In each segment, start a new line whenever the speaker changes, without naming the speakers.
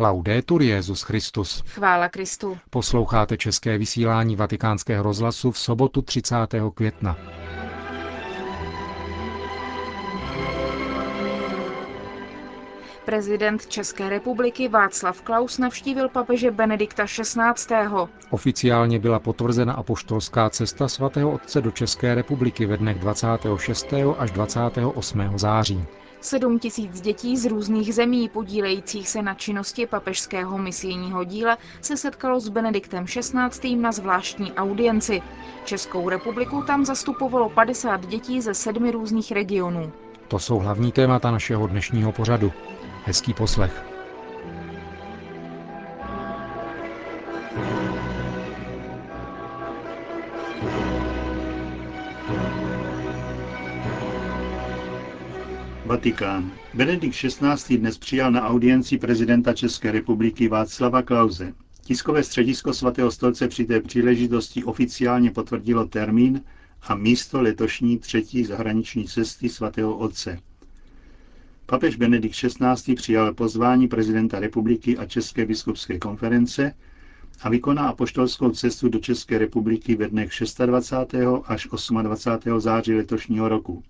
Laudetur Jezus Christus.
Chvála Kristu.
Posloucháte české vysílání Vatikánského rozhlasu v sobotu 30. května.
Prezident České republiky Václav Klaus navštívil papeže Benedikta XVI.
Oficiálně byla potvrzena apoštolská cesta svatého otce do České republiky ve dnech 26. až 28. září.
Sedm tisíc dětí z různých zemí podílejících se na činnosti papežského misijního díla se setkalo s Benediktem XVI. na zvláštní audienci. Českou republiku tam zastupovalo 50 dětí ze sedmi různých regionů.
To jsou hlavní témata našeho dnešního pořadu. Hezký poslech.
Vatikán. Benedikt XVI. dnes přijal na audienci prezidenta České republiky Václava Klauze. Tiskové středisko svatého stolce při té příležitosti oficiálně potvrdilo termín a místo letošní třetí zahraniční cesty svatého otce. Papež Benedikt XVI. přijal pozvání prezidenta republiky a České biskupské konference a vykoná apoštolskou cestu do České republiky ve dnech 26. až 28. září letošního roku.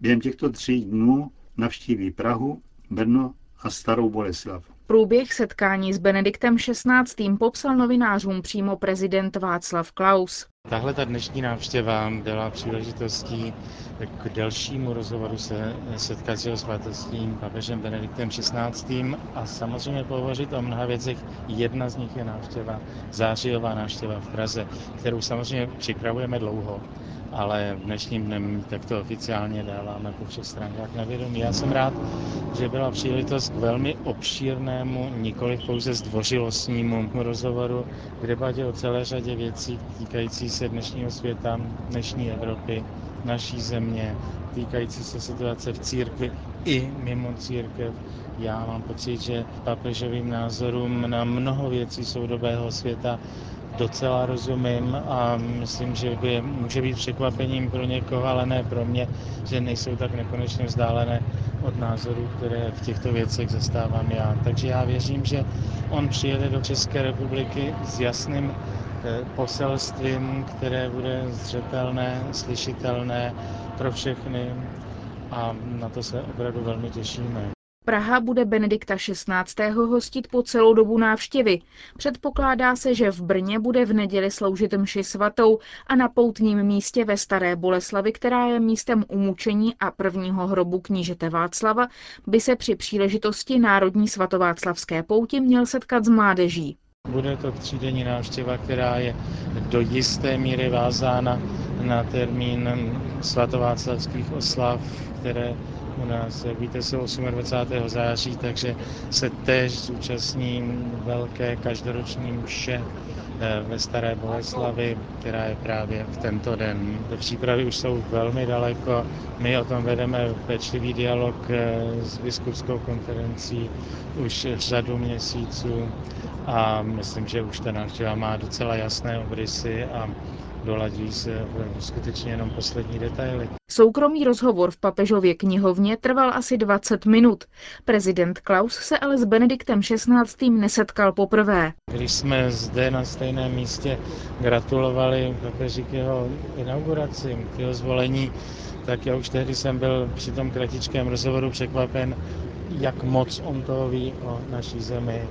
Během těchto tří dnů navštíví Prahu, Brno a Starou Boleslav.
Průběh setkání s Benediktem XVI. popsal novinářům přímo prezident Václav Klaus.
Tahle ta dnešní návštěva byla příležitostí k delšímu rozhovoru se setkacího svatostím papežem Benediktem XVI. a samozřejmě pohovořit o mnoha věcech. Jedna z nich je návštěva, zářijová návštěva v Praze, kterou samozřejmě připravujeme dlouho ale dnešním dnem takto oficiálně dáváme po všech stránkách na vědomí. Já jsem rád, že byla příležitost k velmi obšírnému, nikoli pouze zdvořilostnímu rozhovoru k debatě o celé řadě věcí týkající se dnešního světa, dnešní Evropy, naší země, týkající se situace v církvi i mimo církev. Já mám pocit, že papežovým názorům na mnoho věcí soudobého světa docela rozumím a myslím, že by, může být překvapením pro někoho, ale ne pro mě, že nejsou tak nekonečně vzdálené od názorů, které v těchto věcech zastávám já. Takže já věřím, že on přijede do České republiky s jasným eh, poselstvím, které bude zřetelné, slyšitelné pro všechny a na to se opravdu velmi těšíme.
Praha bude Benedikta XVI. hostit po celou dobu návštěvy. Předpokládá se, že v Brně bude v neděli sloužit mši svatou a na poutním místě ve Staré Boleslavi, která je místem umučení a prvního hrobu knížete Václava, by se při příležitosti Národní svatováclavské pouti měl setkat s mládeží.
Bude to třídenní návštěva, která je do jisté míry vázána na termín svatováclavských oslav, které u nás, jak víte, jsou 28. září, takže se též zúčastní velké každoroční mše eh, ve Staré Boleslavi, která je právě v tento den. Do přípravy už jsou velmi daleko. My o tom vedeme pečlivý dialog eh, s biskupskou konferencí už řadu měsíců a myslím, že už ta návštěva má docela jasné obrysy a doladí se skutečně jenom poslední detaily.
Soukromý rozhovor v papežově knihovně trval asi 20 minut. Prezident Klaus se ale s Benediktem XVI. nesetkal poprvé.
Když jsme zde na stejném místě gratulovali papeži k jeho inauguraci, k jeho zvolení, tak já už tehdy jsem byl při tom kratičkém rozhovoru překvapen, jak moc on toho ví o naší zemi.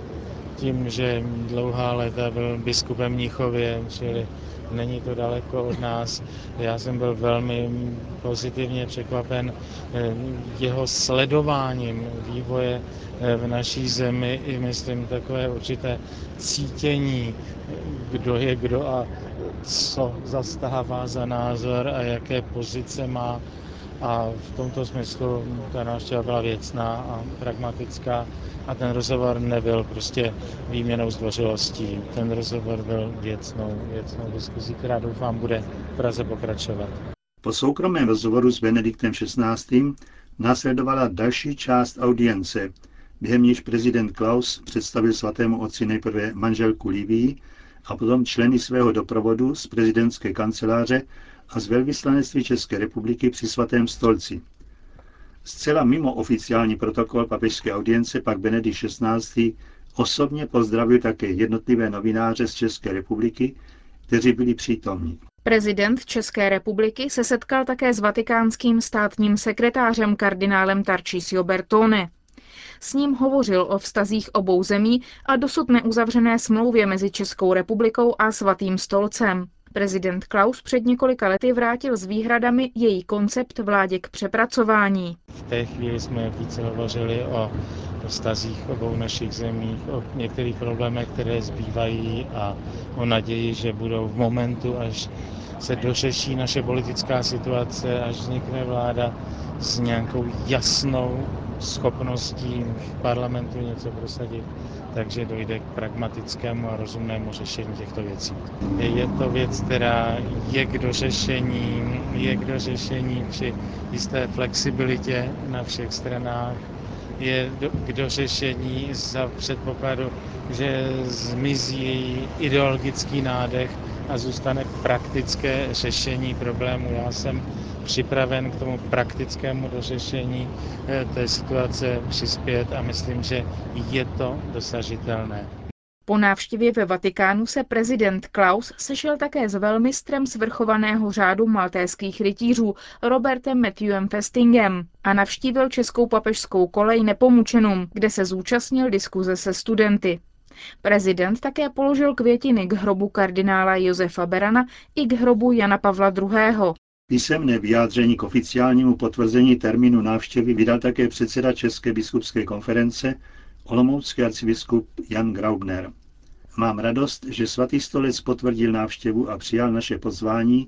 Tím, že dlouhá léta byl biskupem Mnichově, čili není to daleko od nás. Já jsem byl velmi pozitivně překvapen eh, jeho sledováním vývoje eh, v naší zemi i myslím takové určité cítění, kdo je kdo a co zastává za názor a jaké pozice má a v tomto smyslu ta návštěva byla věcná a pragmatická a ten rozhovor nebyl prostě výměnou zdvořilostí. Ten rozhovor byl věcnou, věcnou diskuzí, která doufám bude v Praze pokračovat.
Po soukromém rozhovoru s Benediktem XVI. následovala další část audience, během níž prezident Klaus představil svatému otci nejprve manželku Livii a potom členy svého doprovodu z prezidentské kanceláře a z velvyslanectví České republiky při svatém stolci. Zcela mimo oficiální protokol papežské audience pak Benedikt XVI. Osobně pozdravil také jednotlivé novináře z České republiky, kteří byli přítomní.
Prezident České republiky se setkal také s vatikánským státním sekretářem kardinálem Tarcisio Bertone. S ním hovořil o vztazích obou zemí a dosud neuzavřené smlouvě mezi Českou republikou a Svatým stolcem. Prezident Klaus před několika lety vrátil s výhradami její koncept vládě k přepracování.
V té chvíli jsme více hovořili o vztazích obou našich zemích, o některých problémech, které zbývají a o naději, že budou v momentu, až se dořeší naše politická situace, až vznikne vláda s nějakou jasnou schopností v parlamentu něco prosadit, takže dojde k pragmatickému a rozumnému řešení těchto věcí. Je to věc, která je k dořešení, je k dořešení při jisté flexibilitě na všech stranách, je k dořešení za předpokladu, že zmizí ideologický nádech a zůstane praktické řešení problému. Já jsem připraven k tomu praktickému dořešení eh, té situace přispět a myslím, že je to dosažitelné.
Po návštěvě ve Vatikánu se prezident Klaus sešel také s velmistrem svrchovaného řádu maltéských rytířů Robertem Matthewem Festingem a navštívil českou papežskou kolej Nepomučenum, kde se zúčastnil diskuze se studenty. Prezident také položil květiny k hrobu kardinála Josefa Berana i k hrobu Jana Pavla II.
Písemné vyjádření k oficiálnímu potvrzení termínu návštěvy vydal také předseda České biskupské konference, olomoucký arcibiskup Jan Graubner. Mám radost, že svatý stolec potvrdil návštěvu a přijal naše pozvání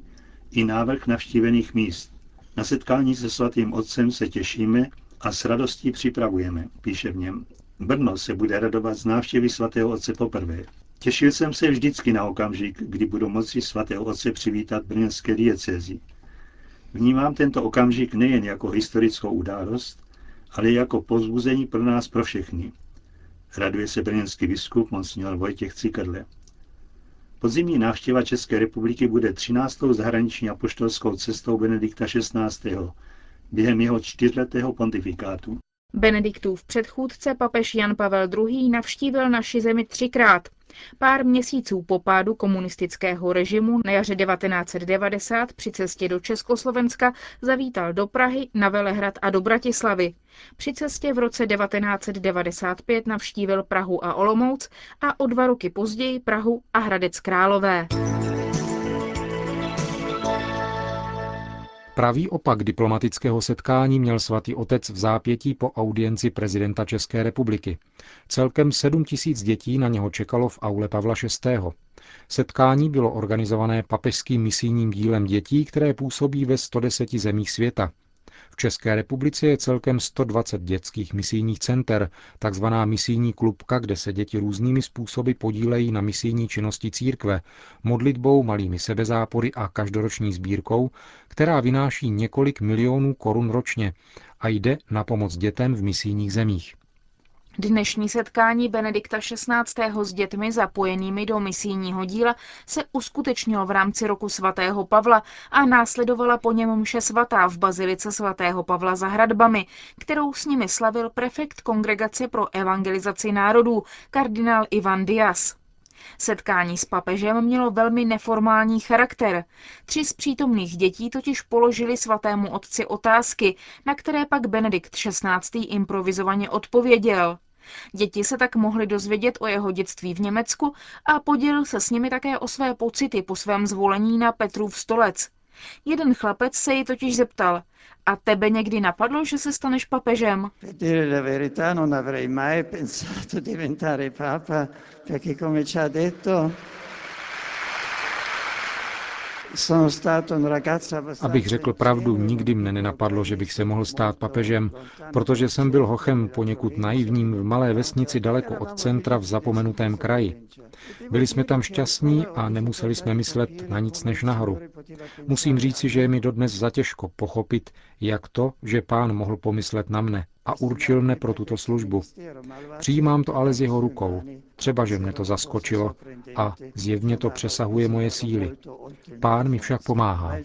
i návrh navštívených míst. Na setkání se svatým otcem se těšíme a s radostí připravujeme, píše v něm. Brno se bude radovat z návštěvy svatého otce poprvé. Těšil jsem se vždycky na okamžik, kdy budu moci svatého otce přivítat brněnské diecézi. Vnímám tento okamžik nejen jako historickou událost, ale jako pozbuzení pro nás pro všechny. Raduje se brněnský biskup Monsignor Vojtěch Cikrle. Podzimní návštěva České republiky bude 13. zahraniční apoštolskou cestou Benedikta XVI. během jeho čtyřletého pontifikátu.
Benediktův předchůdce papež Jan Pavel II. navštívil naši zemi třikrát. Pár měsíců po pádu komunistického režimu na jaře 1990 při cestě do Československa zavítal do Prahy, na Velehrad a do Bratislavy. Při cestě v roce 1995 navštívil Prahu a Olomouc a o dva roky později Prahu a Hradec Králové.
Pravý opak diplomatického setkání měl svatý otec v zápětí po audienci prezidenta České republiky. Celkem 7 tisíc dětí na něho čekalo v aule Pavla VI. Setkání bylo organizované papežským misijním dílem dětí, které působí ve 110 zemích světa. V České republice je celkem 120 dětských misijních center, takzvaná misijní klubka, kde se děti různými způsoby podílejí na misijní činnosti církve, modlitbou, malými sebezápory a každoroční sbírkou, která vynáší několik milionů korun ročně a jde na pomoc dětem v misijních zemích.
Dnešní setkání Benedikta XVI. s dětmi zapojenými do misijního díla se uskutečnilo v rámci roku svatého Pavla a následovala po něm mše svatá v bazilice svatého Pavla za hradbami, kterou s nimi slavil prefekt Kongregace pro evangelizaci národů, kardinál Ivan Dias. Setkání s papežem mělo velmi neformální charakter. Tři z přítomných dětí totiž položili svatému otci otázky, na které pak Benedikt XVI. improvizovaně odpověděl. Děti se tak mohly dozvědět o jeho dětství v Německu a podělil se s nimi také o své pocity po svém zvolení na Petrův stolec. Jeden chlapec se ji totiž zeptal, a tebe někdy napadlo, že se staneš papežem?
Abych řekl pravdu, nikdy mne nenapadlo, že bych se mohl stát papežem, protože jsem byl hochem poněkud naivním v malé vesnici daleko od centra v zapomenutém kraji. Byli jsme tam šťastní a nemuseli jsme myslet na nic než nahoru. Musím říci, že je mi dodnes zatěžko pochopit, jak to, že pán mohl pomyslet na mne. A určil mne pro tuto službu. Přijímám to ale z jeho rukou. Třeba, že mne to zaskočilo a zjevně to přesahuje moje síly. Pán mi však pomáhá.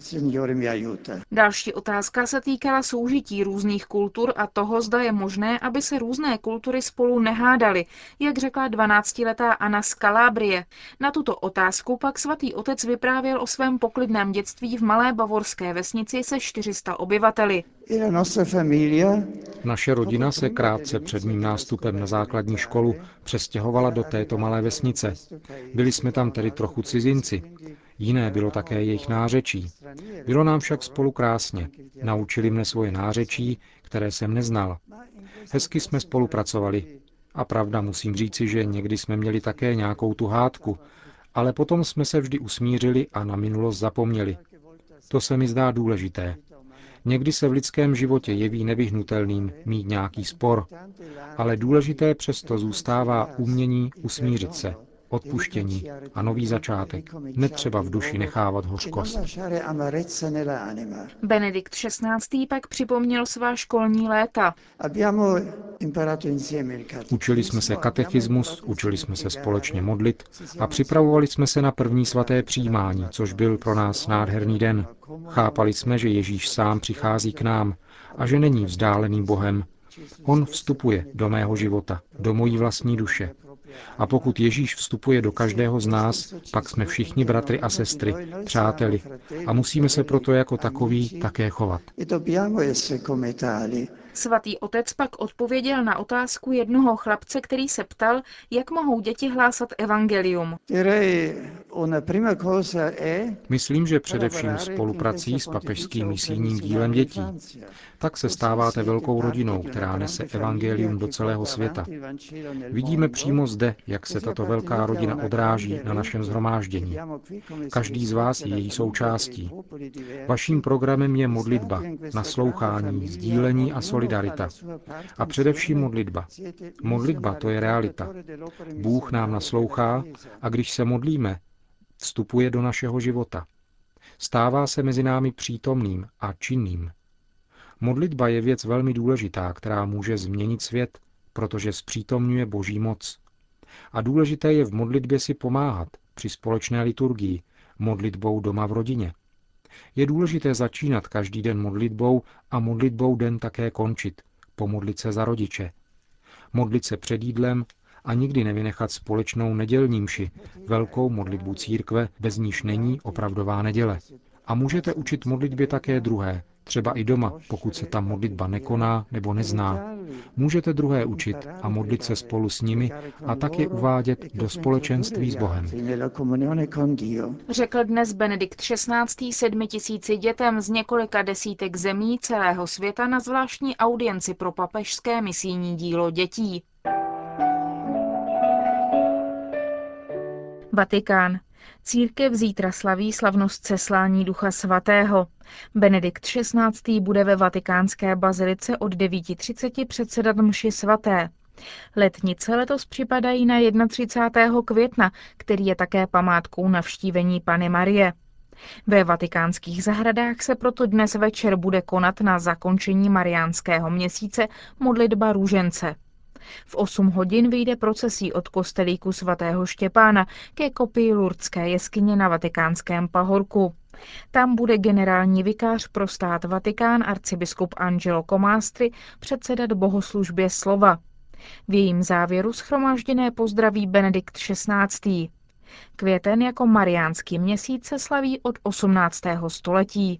Další otázka se týkala soužití různých kultur a toho, zda je možné, aby se různé kultury spolu nehádaly, jak řekla 12-letá Anna z Kalábrie. Na tuto otázku pak svatý otec vyprávěl o svém poklidném dětství v malé bavorské vesnici se 400 obyvateli.
Naše rodina se krátce před mým nástupem na základní školu přestěhovala do této malé vesnice. Byli jsme tam tedy trochu cizinci. Jiné bylo také jejich nářečí. Bylo nám však spolu krásně. Naučili mne svoje nářečí, které jsem neznal. Hezky jsme spolupracovali. A pravda, musím říci, že někdy jsme měli také nějakou tu hádku, ale potom jsme se vždy usmířili a na minulost zapomněli. To se mi zdá důležité. Někdy se v lidském životě jeví nevyhnutelným mít nějaký spor, ale důležité přesto zůstává umění usmířit se, odpuštění a nový začátek. Netřeba v duši nechávat hořkost.
Benedikt XVI. pak připomněl svá školní léta.
Učili jsme se katechismus, učili jsme se společně modlit a připravovali jsme se na první svaté přijímání, což byl pro nás nádherný den. Chápali jsme, že Ježíš sám přichází k nám a že není vzdáleným Bohem. On vstupuje do mého života, do mojí vlastní duše. A pokud Ježíš vstupuje do každého z nás, pak jsme všichni bratry a sestry, přáteli a musíme se proto jako takový také chovat.
Svatý otec pak odpověděl na otázku jednoho chlapce, který se ptal, jak mohou děti hlásat evangelium.
Myslím, že především spoluprací s papežským misijním dílem dětí. Tak se stáváte velkou rodinou, která nese evangelium do celého světa. Vidíme přímo zde, jak se tato velká rodina odráží na našem zhromáždění. Každý z vás je její součástí. Vaším programem je modlitba, naslouchání, sdílení a solidarita. A především modlitba. Modlitba to je realita. Bůh nám naslouchá a když se modlíme, vstupuje do našeho života. Stává se mezi námi přítomným a činným. Modlitba je věc velmi důležitá, která může změnit svět, protože zpřítomňuje boží moc. A důležité je v modlitbě si pomáhat při společné liturgii, modlitbou doma v rodině. Je důležité začínat každý den modlitbou a modlitbou den také končit, pomodlit se za rodiče. Modlit se před jídlem a nikdy nevynechat společnou nedělní mši, velkou modlitbu církve, bez níž není opravdová neděle. A můžete učit modlitbě také druhé, třeba i doma, pokud se tam modlitba nekoná nebo nezná. Můžete druhé učit a modlit se spolu s nimi a tak je uvádět do společenství s Bohem.
Řekl dnes Benedikt XVI. sedmi tisíci dětem z několika desítek zemí celého světa na zvláštní audienci pro papežské misijní dílo dětí. Vatikán. Církev zítra slaví slavnost ceslání Ducha Svatého. Benedikt XVI. bude ve vatikánské bazilice od 9.30 předsedat mši svaté. Letnice letos připadají na 31. května, který je také památkou navštívení Pany Marie. Ve vatikánských zahradách se proto dnes večer bude konat na zakončení mariánského měsíce modlitba růžence. V 8 hodin vyjde procesí od kostelíku svatého Štěpána ke kopii Lurdské jeskyně na vatikánském pahorku. Tam bude generální vikář pro stát Vatikán arcibiskup Angelo Comastri předsedat bohoslužbě slova. V jejím závěru schromážděné pozdraví Benedikt XVI. Květen jako mariánský měsíc se slaví od 18. století.